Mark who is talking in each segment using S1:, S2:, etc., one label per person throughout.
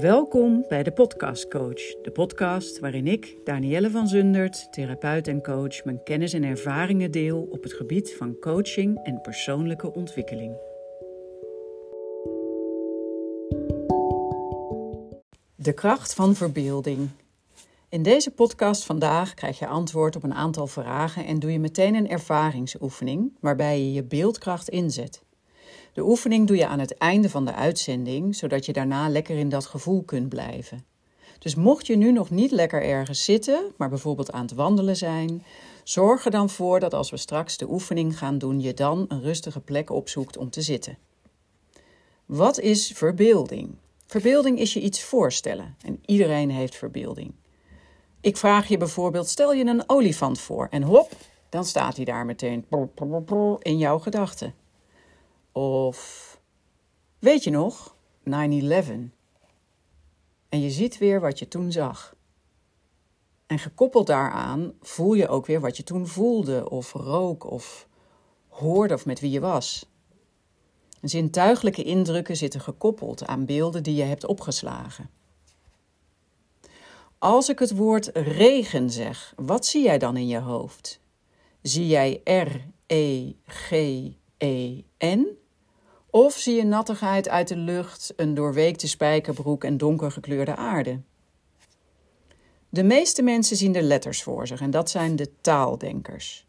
S1: Welkom bij de Podcast Coach, de podcast waarin ik, Danielle van Zundert, therapeut en coach, mijn kennis en ervaringen deel op het gebied van coaching en persoonlijke ontwikkeling. De kracht van verbeelding. In deze podcast vandaag krijg je antwoord op een aantal vragen en doe je meteen een ervaringsoefening waarbij je je beeldkracht inzet. De oefening doe je aan het einde van de uitzending, zodat je daarna lekker in dat gevoel kunt blijven. Dus mocht je nu nog niet lekker ergens zitten, maar bijvoorbeeld aan het wandelen zijn, zorg er dan voor dat als we straks de oefening gaan doen, je dan een rustige plek opzoekt om te zitten. Wat is verbeelding? Verbeelding is je iets voorstellen en iedereen heeft verbeelding. Ik vraag je bijvoorbeeld: stel je een olifant voor en hop, dan staat hij daar meteen in jouw gedachten. Of weet je nog, 9-11. En je ziet weer wat je toen zag. En gekoppeld daaraan voel je ook weer wat je toen voelde, of rook, of hoorde, of met wie je was. zintuigelijke indrukken zitten gekoppeld aan beelden die je hebt opgeslagen. Als ik het woord regen zeg, wat zie jij dan in je hoofd? Zie jij R-E-G-E-N? Of zie je nattigheid uit de lucht, een doorweekte spijkerbroek en donkergekleurde aarde? De meeste mensen zien de letters voor zich en dat zijn de taaldenkers.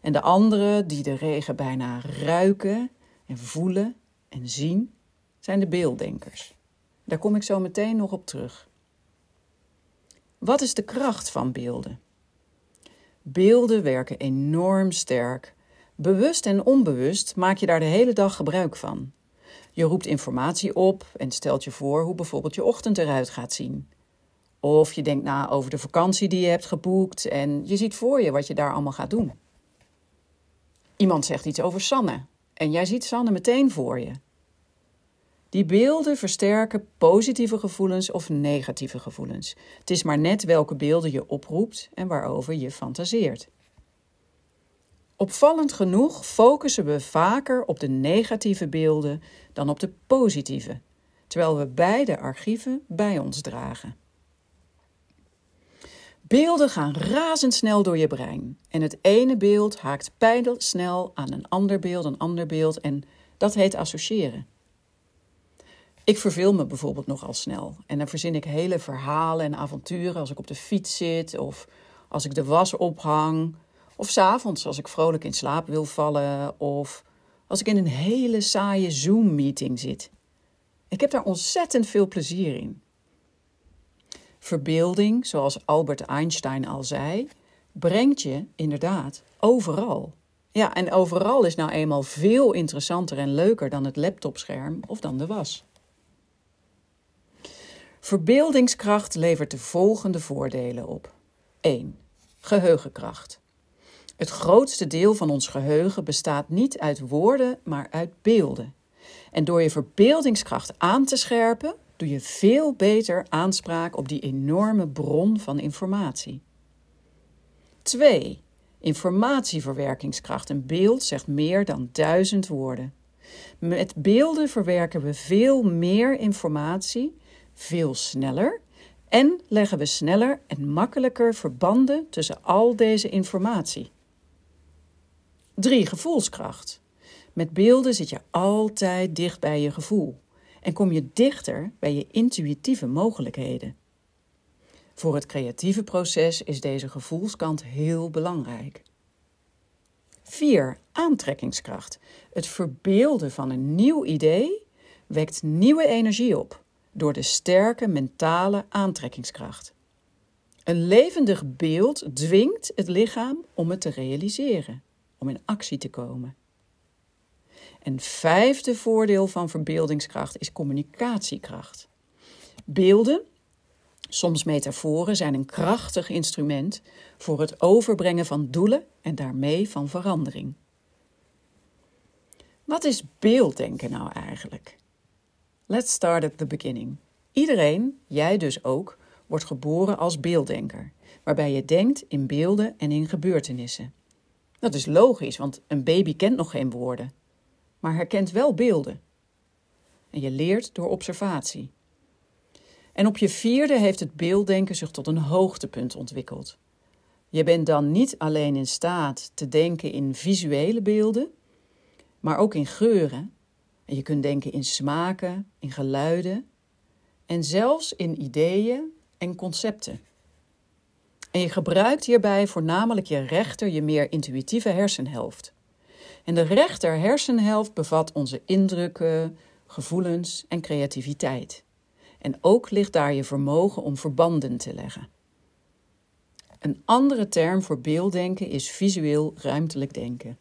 S1: En de anderen, die de regen bijna ruiken en voelen en zien, zijn de beelddenkers. Daar kom ik zo meteen nog op terug. Wat is de kracht van beelden? Beelden werken enorm sterk Bewust en onbewust maak je daar de hele dag gebruik van. Je roept informatie op en stelt je voor hoe bijvoorbeeld je ochtend eruit gaat zien. Of je denkt na over de vakantie die je hebt geboekt en je ziet voor je wat je daar allemaal gaat doen. Iemand zegt iets over Sanne en jij ziet Sanne meteen voor je. Die beelden versterken positieve gevoelens of negatieve gevoelens. Het is maar net welke beelden je oproept en waarover je fantaseert. Opvallend genoeg focussen we vaker op de negatieve beelden dan op de positieve, terwijl we beide archieven bij ons dragen. Beelden gaan razendsnel door je brein en het ene beeld haakt pijlsnel aan een ander beeld, een ander beeld en dat heet associëren. Ik verveel me bijvoorbeeld nogal snel en dan verzin ik hele verhalen en avonturen als ik op de fiets zit of als ik de was ophang of s'avonds als ik vrolijk in slaap wil vallen. Of als ik in een hele saaie Zoom-meeting zit. Ik heb daar ontzettend veel plezier in. Verbeelding, zoals Albert Einstein al zei, brengt je inderdaad overal. Ja, en overal is nou eenmaal veel interessanter en leuker dan het laptopscherm of dan de was. Verbeeldingskracht levert de volgende voordelen op. 1. Geheugenkracht. Het grootste deel van ons geheugen bestaat niet uit woorden, maar uit beelden. En door je verbeeldingskracht aan te scherpen, doe je veel beter aanspraak op die enorme bron van informatie. 2. Informatieverwerkingskracht. Een beeld zegt meer dan duizend woorden. Met beelden verwerken we veel meer informatie, veel sneller en leggen we sneller en makkelijker verbanden tussen al deze informatie. 3. Gevoelskracht. Met beelden zit je altijd dicht bij je gevoel en kom je dichter bij je intuïtieve mogelijkheden. Voor het creatieve proces is deze gevoelskant heel belangrijk. 4. Aantrekkingskracht. Het verbeelden van een nieuw idee wekt nieuwe energie op door de sterke mentale aantrekkingskracht. Een levendig beeld dwingt het lichaam om het te realiseren om in actie te komen. En vijfde voordeel van verbeeldingskracht is communicatiekracht. Beelden, soms metaforen, zijn een krachtig instrument voor het overbrengen van doelen en daarmee van verandering. Wat is beelddenken nou eigenlijk? Let's start at the beginning. Iedereen, jij dus ook, wordt geboren als beelddenker, waarbij je denkt in beelden en in gebeurtenissen. Dat is logisch, want een baby kent nog geen woorden, maar herkent wel beelden. En je leert door observatie. En op je vierde heeft het beelddenken zich tot een hoogtepunt ontwikkeld. Je bent dan niet alleen in staat te denken in visuele beelden, maar ook in geuren. En je kunt denken in smaken, in geluiden en zelfs in ideeën en concepten. En je gebruikt hierbij voornamelijk je rechter, je meer intuïtieve hersenhelft. En de rechter hersenhelft bevat onze indrukken, gevoelens en creativiteit. En ook ligt daar je vermogen om verbanden te leggen. Een andere term voor beelddenken is visueel ruimtelijk denken.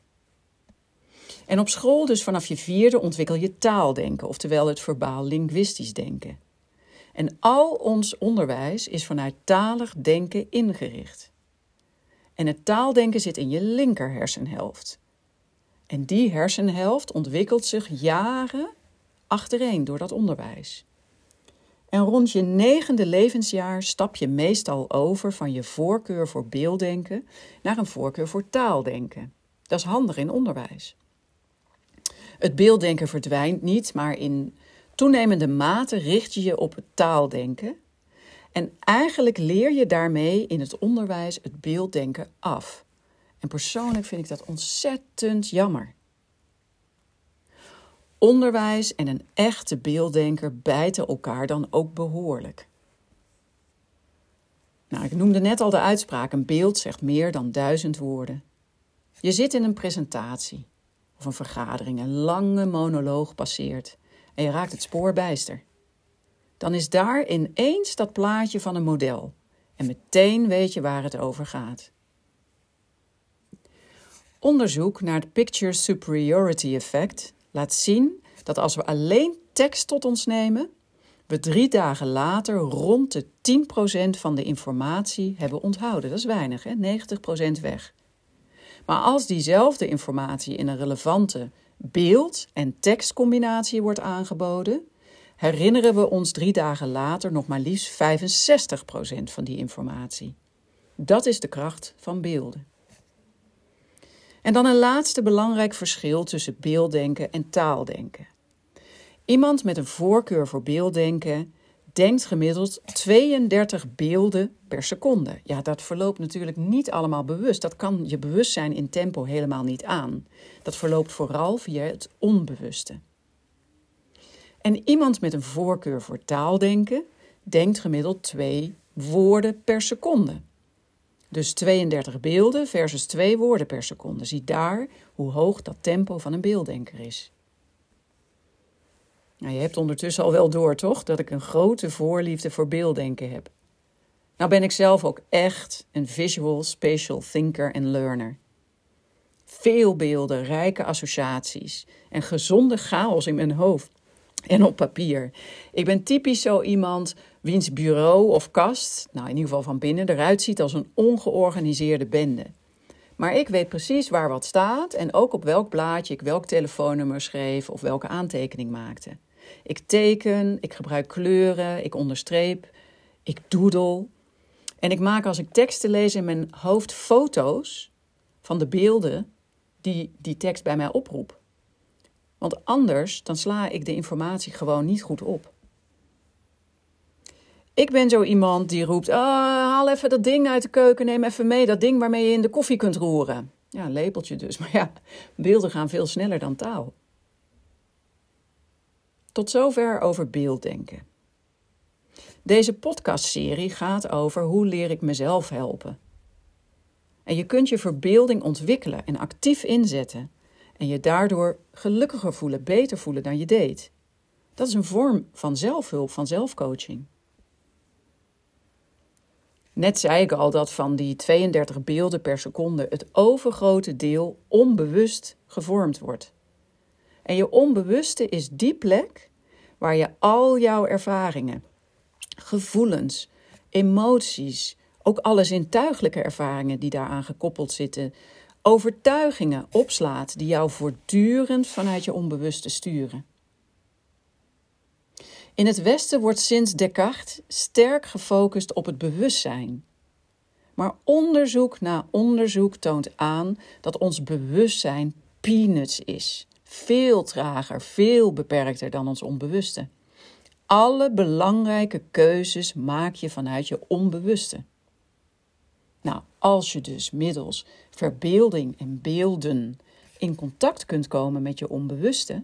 S1: En op school, dus vanaf je vierde, ontwikkel je taaldenken, oftewel het verbaal-linguistisch denken. En al ons onderwijs is vanuit talig denken ingericht. En het taaldenken zit in je linker hersenhelft. En die hersenhelft ontwikkelt zich jaren achtereen door dat onderwijs. En rond je negende levensjaar stap je meestal over van je voorkeur voor beelddenken naar een voorkeur voor taaldenken. Dat is handig in onderwijs. Het beelddenken verdwijnt niet, maar in toenemende mate richt je je op het taaldenken. En eigenlijk leer je daarmee in het onderwijs het beelddenken af. En persoonlijk vind ik dat ontzettend jammer. Onderwijs en een echte beelddenker bijten elkaar dan ook behoorlijk. Nou, ik noemde net al de uitspraak: een beeld zegt meer dan duizend woorden. Je zit in een presentatie of een vergadering, een lange monoloog passeert en je raakt het spoor bijster. Dan is daar ineens dat plaatje van een model en meteen weet je waar het over gaat. Onderzoek naar het Picture Superiority Effect laat zien dat als we alleen tekst tot ons nemen, we drie dagen later rond de 10% van de informatie hebben onthouden. Dat is weinig, hè? 90% weg. Maar als diezelfde informatie in een relevante beeld- en tekstcombinatie wordt aangeboden, herinneren we ons drie dagen later nog maar liefst 65% van die informatie. Dat is de kracht van beelden. En dan een laatste belangrijk verschil tussen beelddenken en taaldenken. Iemand met een voorkeur voor beelddenken denkt gemiddeld 32 beelden per seconde. Ja, dat verloopt natuurlijk niet allemaal bewust. Dat kan je bewustzijn in tempo helemaal niet aan. Dat verloopt vooral via het onbewuste. En iemand met een voorkeur voor taaldenken denkt gemiddeld twee woorden per seconde. Dus 32 beelden versus 2 woorden per seconde. Zie daar hoe hoog dat tempo van een beelddenker is. Nou, je hebt ondertussen al wel door, toch? Dat ik een grote voorliefde voor beelddenken heb. Nou ben ik zelf ook echt een visual spatial thinker en learner. Veel beelden, rijke associaties en gezonde chaos in mijn hoofd en op papier. Ik ben typisch zo iemand wiens bureau of kast, nou in ieder geval van binnen, eruit ziet als een ongeorganiseerde bende. Maar ik weet precies waar wat staat en ook op welk blaadje ik welk telefoonnummer schreef of welke aantekening maakte. Ik teken, ik gebruik kleuren, ik onderstreep, ik doodle. En ik maak als ik teksten lees in mijn hoofd foto's van de beelden die die tekst bij mij oproept. Want anders dan sla ik de informatie gewoon niet goed op. Ik ben zo iemand die roept: oh, haal even dat ding uit de keuken, neem even mee dat ding waarmee je in de koffie kunt roeren. Ja, lepeltje dus. Maar ja, beelden gaan veel sneller dan taal. Tot zover over beelddenken. Deze podcastserie gaat over hoe leer ik mezelf helpen. En je kunt je verbeelding ontwikkelen en actief inzetten en je daardoor gelukkiger voelen, beter voelen dan je deed. Dat is een vorm van zelfhulp, van zelfcoaching. Net zei ik al dat van die 32 beelden per seconde het overgrote deel onbewust gevormd wordt. En je onbewuste is die plek waar je al jouw ervaringen, gevoelens, emoties, ook alle zintuigelijke ervaringen die daaraan gekoppeld zitten, overtuigingen opslaat die jou voortdurend vanuit je onbewuste sturen. In het Westen wordt sinds Descartes sterk gefocust op het bewustzijn. Maar onderzoek na onderzoek toont aan dat ons bewustzijn peanuts is. Veel trager, veel beperkter dan ons onbewuste. alle belangrijke keuzes maak je vanuit je onbewuste. Nou, als je dus middels verbeelding en beelden in contact kunt komen met je onbewuste,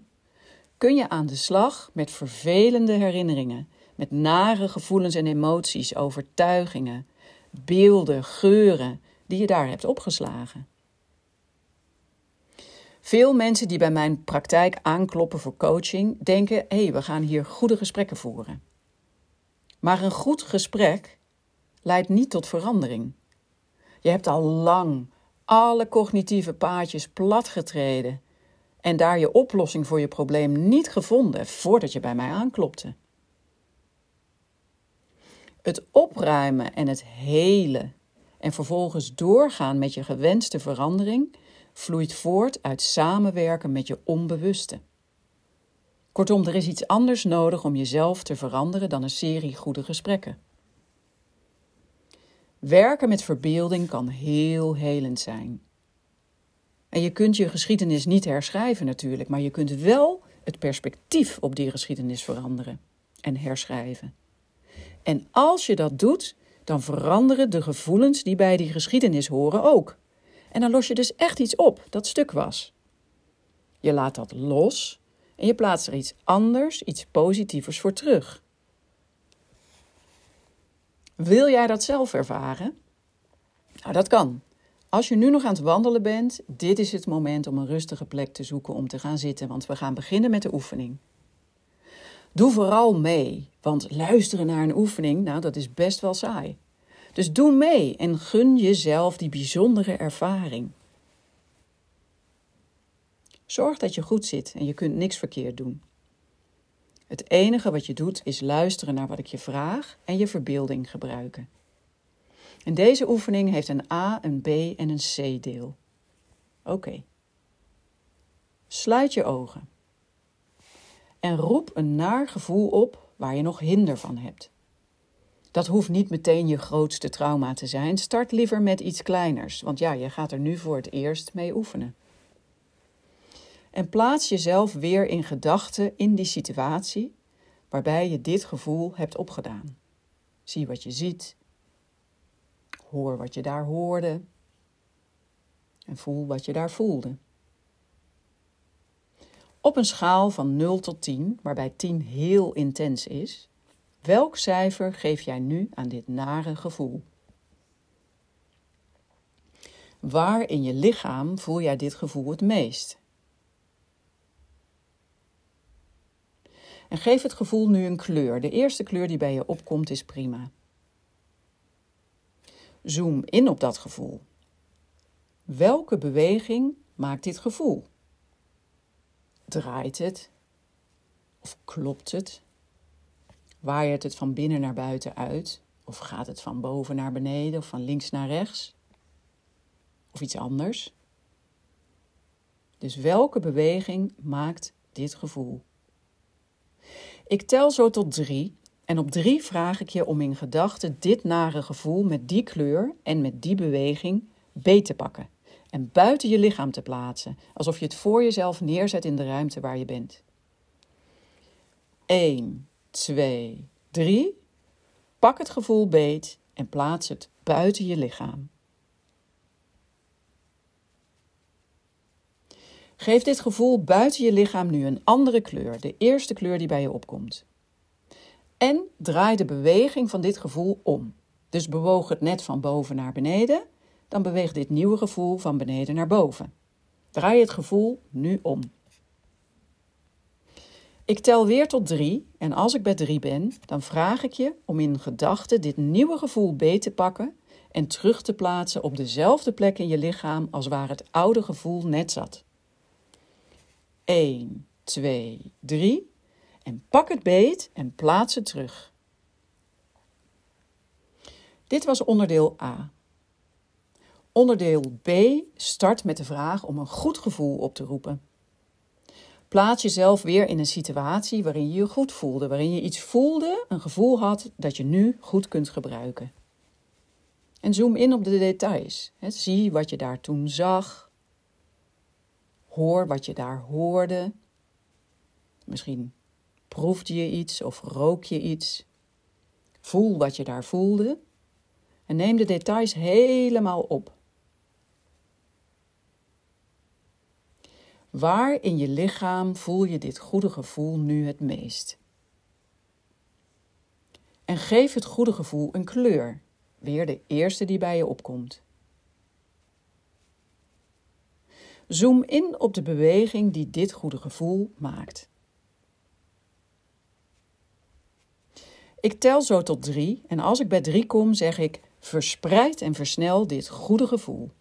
S1: kun je aan de slag met vervelende herinneringen, met nare gevoelens en emoties, overtuigingen, beelden, geuren die je daar hebt opgeslagen. Veel mensen die bij mijn praktijk aankloppen voor coaching denken: hé, hey, we gaan hier goede gesprekken voeren. Maar een goed gesprek leidt niet tot verandering. Je hebt al lang alle cognitieve paadjes platgetreden en daar je oplossing voor je probleem niet gevonden voordat je bij mij aanklopte. Het opruimen en het helen en vervolgens doorgaan met je gewenste verandering vloeit voort uit samenwerken met je onbewuste. Kortom, er is iets anders nodig om jezelf te veranderen dan een serie goede gesprekken. Werken met verbeelding kan heel helend zijn. En je kunt je geschiedenis niet herschrijven natuurlijk, maar je kunt wel het perspectief op die geschiedenis veranderen en herschrijven. En als je dat doet, dan veranderen de gevoelens die bij die geschiedenis horen ook. En dan los je dus echt iets op dat stuk was. Je laat dat los en je plaatst er iets anders, iets positievers voor terug. Wil jij dat zelf ervaren? Nou, dat kan. Als je nu nog aan het wandelen bent, dit is het moment om een rustige plek te zoeken om te gaan zitten, want we gaan beginnen met de oefening. Doe vooral mee, want luisteren naar een oefening, nou, dat is best wel saai. Dus doe mee en gun jezelf die bijzondere ervaring. Zorg dat je goed zit en je kunt niks verkeerd doen. Het enige wat je doet is luisteren naar wat ik je vraag en je verbeelding gebruiken. En deze oefening heeft een A, een B en een C-deel. Oké. Sluit je ogen. En roep een naar gevoel op waar je nog hinder van hebt. Dat hoeft niet meteen je grootste trauma te zijn. Start liever met iets kleiners, want ja, je gaat er nu voor het eerst mee oefenen. En plaats jezelf weer in gedachten in die situatie waarbij je dit gevoel hebt opgedaan. Zie wat je ziet, hoor wat je daar hoorde en voel wat je daar voelde. Op een schaal van 0 tot 10, waarbij 10 heel intens is, welk cijfer geef jij nu aan dit nare gevoel? Waar in je lichaam voel jij dit gevoel het meest? En geef het gevoel nu een kleur. De eerste kleur die bij je opkomt is prima. Zoom in op dat gevoel. Welke beweging maakt dit gevoel? Draait het? Of klopt het? Waait het van binnen naar buiten uit? Of gaat het van boven naar beneden of van links naar rechts? Of iets anders? Dus welke beweging maakt dit gevoel? Ik tel zo tot drie en op drie vraag ik je om in gedachten dit nare gevoel met die kleur en met die beweging beet te pakken en buiten je lichaam te plaatsen, alsof je het voor jezelf neerzet in de ruimte waar je bent. 1, 2, 3. Pak het gevoel beet en plaats het buiten je lichaam. Geef dit gevoel buiten je lichaam nu een andere kleur, de eerste kleur die bij je opkomt. En draai de beweging van dit gevoel om. Dus bewoog het net van boven naar beneden, dan beweegt dit nieuwe gevoel van beneden naar boven. Draai het gevoel nu om. Ik tel weer tot drie en als ik bij drie ben, dan vraag ik je om in gedachten dit nieuwe gevoel beet te pakken en terug te plaatsen op dezelfde plek in je lichaam als waar het oude gevoel net zat. 1, 2, 3 en pak het beet en plaats het terug. Dit was onderdeel A. Onderdeel B start met de vraag om een goed gevoel op te roepen. Plaats jezelf weer in een situatie waarin je je goed voelde, waarin je iets voelde, een gevoel had dat je nu goed kunt gebruiken. En zoom in op de details. Zie wat je daar toen zag, Hoor wat je daar hoorde. Misschien Proefde je iets of rook je iets? Voel wat je daar voelde en neem de details helemaal op. Waar in je lichaam voel je dit goede gevoel nu het meest? En geef het goede gevoel een kleur, weer de eerste die bij je opkomt. Zoom in op de beweging die dit goede gevoel maakt. Ik tel zo tot drie en als ik bij drie kom, zeg ik verspreid en versnel dit goede gevoel.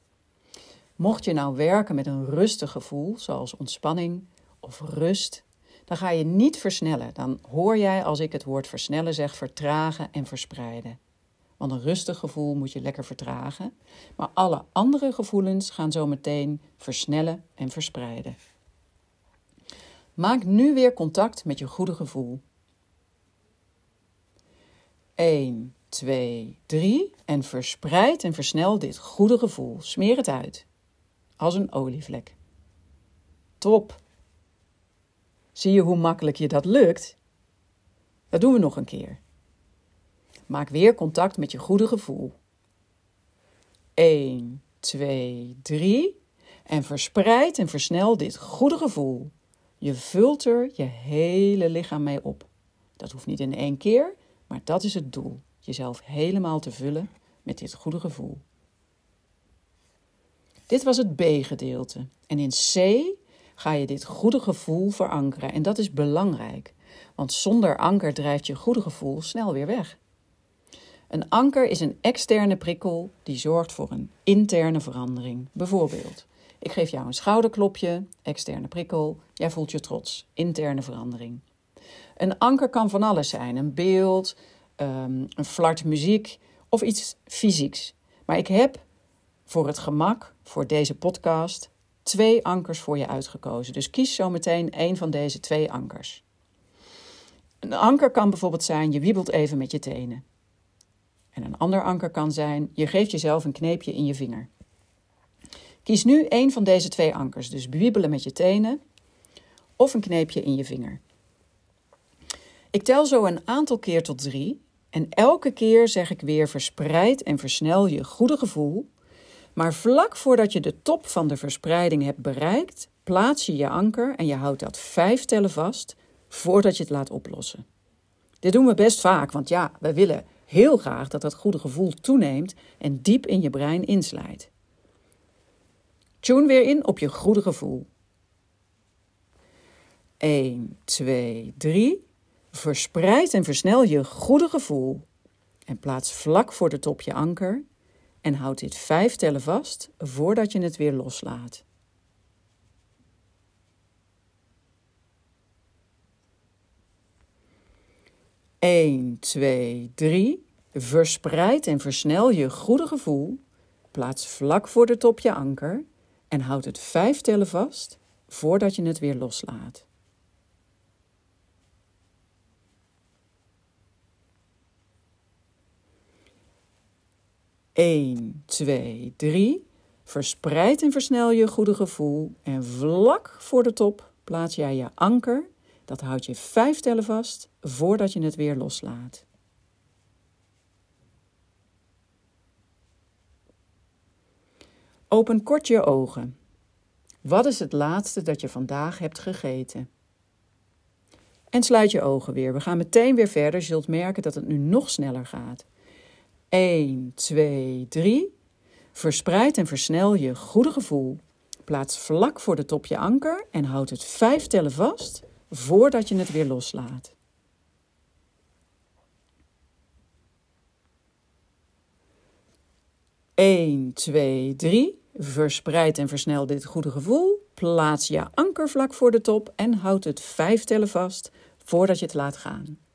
S1: Mocht je nou werken met een rustig gevoel, zoals ontspanning of rust, dan ga je niet versnellen. Dan hoor jij als ik het woord versnellen zeg vertragen en verspreiden. Want een rustig gevoel moet je lekker vertragen, maar alle andere gevoelens gaan zo meteen versnellen en verspreiden. Maak nu weer contact met je goede gevoel. 1, 2, 3 en verspreid en versnel dit goede gevoel. Smeer het uit als een olievlek. Top! Zie je hoe makkelijk je dat lukt? Dat doen we nog een keer. Maak weer contact met je goede gevoel. 1, 2, 3 en verspreid en versnel dit goede gevoel. Je vult er je hele lichaam mee op. Dat hoeft niet in één keer, maar dat is het doel. Jezelf helemaal te vullen met dit goede gevoel. Dit was het B-gedeelte. En in C ga je dit goede gevoel verankeren. En dat is belangrijk, want zonder anker drijft je goede gevoel snel weer weg. Een anker is een externe prikkel die zorgt voor een interne verandering. Bijvoorbeeld, ik geef jou een schouderklopje, externe prikkel, jij voelt je trots, interne verandering. Een anker kan van alles zijn: een beeld, ehm, een flart muziek of iets fysieks. Maar ik heb voor het gemak, voor deze podcast, twee ankers voor je uitgekozen. Dus kies zo meteen een van deze twee ankers. Een anker kan bijvoorbeeld zijn: je wiebelt even met je tenen. En een ander anker kan zijn: je geeft jezelf een kneepje in je vinger. Kies nu een van deze twee ankers, dus wiebelen met je tenen of een kneepje in je vinger. Ik tel zo een aantal keer tot drie en elke keer zeg ik weer verspreid en versnel je goede gevoel. Maar vlak voordat je de top van de verspreiding hebt bereikt, plaats je je anker en je houdt dat vijf tellen vast voordat je het laat oplossen. Dit doen we best vaak, want ja, we willen heel graag dat dat goede gevoel toeneemt en diep in je brein inslijt. Tune weer in op je goede gevoel. 1, 2, 3. Verspreid en versnel je goede gevoel. En plaats vlak voor de top je anker. En houd dit vijf tellen vast voordat je het weer loslaat. Eén, twee, drie. Verspreid en versnel je goede gevoel. Plaats vlak voor de top je anker. En houd het vijf tellen vast voordat je het weer loslaat. 1, 2, 3. Verspreid en versnel je goede gevoel. En vlak voor de top plaats jij je anker. Dat houdt je vijf tellen vast voordat je het weer loslaat. Open kort je ogen. Wat is het laatste dat je vandaag hebt gegeten? En sluit je ogen weer. We gaan meteen weer verder. Je zult merken dat het nu nog sneller gaat. 1, 2, 3. Verspreid en versnel je goede gevoel. Plaats vlak voor de top je anker en houd het vijf tellen vast voordat je het weer loslaat. Eén, twee, drie. Verspreid en versnel dit goede gevoel. Plaats je anker vlak voor de top en houd het vijf tellen vast voordat je het laat gaan.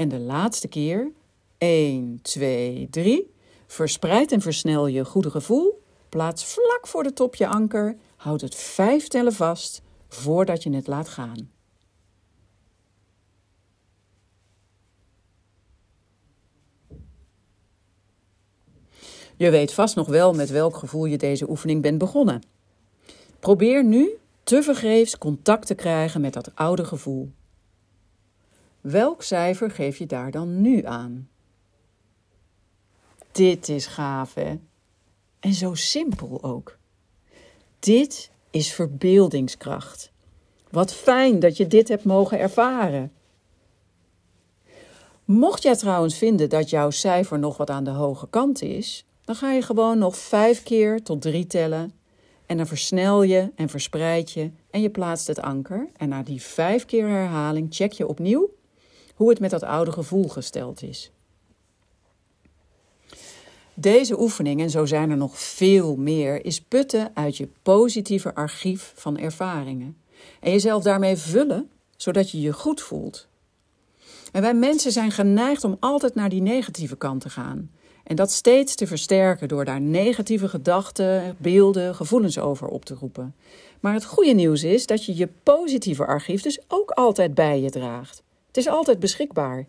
S1: En de laatste keer. 1, 2, 3. Verspreid en versnel je goede gevoel. Plaats vlak voor de top je anker. Houd het vijf tellen vast voordat je het laat gaan. Je weet vast nog wel met welk gevoel je deze oefening bent begonnen. Probeer nu tevergeefs contact te krijgen met dat oude gevoel. Welk cijfer geef je daar dan nu aan? Dit is gaaf, hè? En zo simpel ook. Dit is verbeeldingskracht. Wat fijn dat je dit hebt mogen ervaren. Mocht jij trouwens vinden dat jouw cijfer nog wat aan de hoge kant is, dan ga je gewoon nog vijf keer tot drie tellen. En dan versnel je en verspreid je en je plaatst het anker. En na die vijf keer herhaling check je opnieuw hoe het met dat oude gevoel gesteld is. Deze oefening, en zo zijn er nog veel meer, is putten uit je positieve archief van ervaringen. En jezelf daarmee vullen, zodat je je goed voelt. En wij mensen zijn geneigd om altijd naar die negatieve kant te gaan. En dat steeds te versterken door daar negatieve gedachten, beelden, gevoelens over op te roepen. Maar het goede nieuws is dat je je positieve archief dus ook altijd bij je draagt. Het is altijd beschikbaar.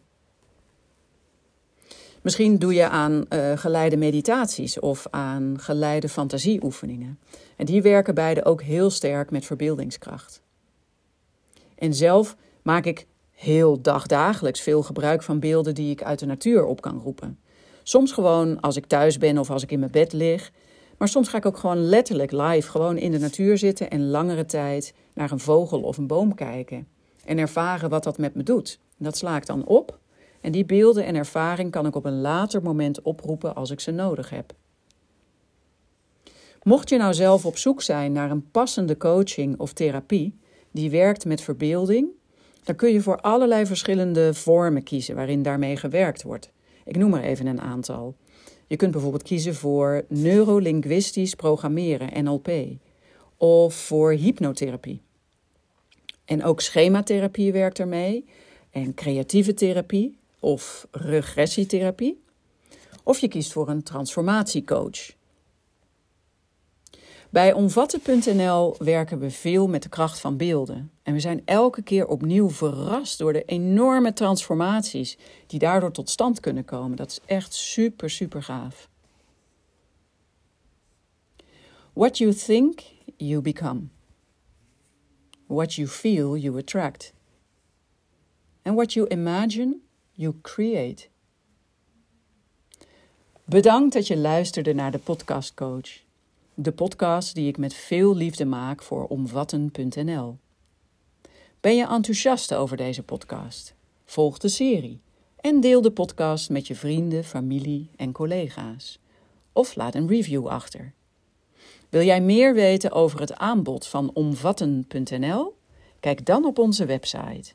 S1: Misschien doe je aan uh, geleide meditaties of aan geleide fantasieoefeningen. En die werken beide ook heel sterk met verbeeldingskracht. En zelf maak ik heel dagdagelijks veel gebruik van beelden die ik uit de natuur op kan roepen. Soms gewoon als ik thuis ben of als ik in mijn bed lig. Maar soms ga ik ook gewoon letterlijk live gewoon in de natuur zitten en langere tijd naar een vogel of een boom kijken. En ervaren wat dat met me doet. Dat sla ik dan op en die beelden en ervaring kan ik op een later moment oproepen als ik ze nodig heb. Mocht je nou zelf op zoek zijn naar een passende coaching of therapie die werkt met verbeelding, dan kun je voor allerlei verschillende vormen kiezen waarin daarmee gewerkt wordt. Ik noem er even een aantal. Je kunt bijvoorbeeld kiezen voor neurolinguistisch programmeren, NLP, of voor hypnotherapie. En ook schematherapie werkt ermee, en creatieve therapie, of regressietherapie. Of je kiest voor een transformatiecoach. Bij omvatten.nl werken we veel met de kracht van beelden. En we zijn elke keer opnieuw verrast door de enorme transformaties die daardoor tot stand kunnen komen. Dat is echt super, super gaaf. What you think, you become. What you feel, you attract. And what you imagine, you create. Bedankt dat je luisterde naar de Podcast Coach. De podcast die ik met veel liefde maak voor omvatten.nl. Ben je enthousiast over deze podcast? Volg de serie en deel de podcast met je vrienden, familie en collega's. Of laat een review achter. Wil jij meer weten over het aanbod van omvatten.nl? Kijk dan op onze website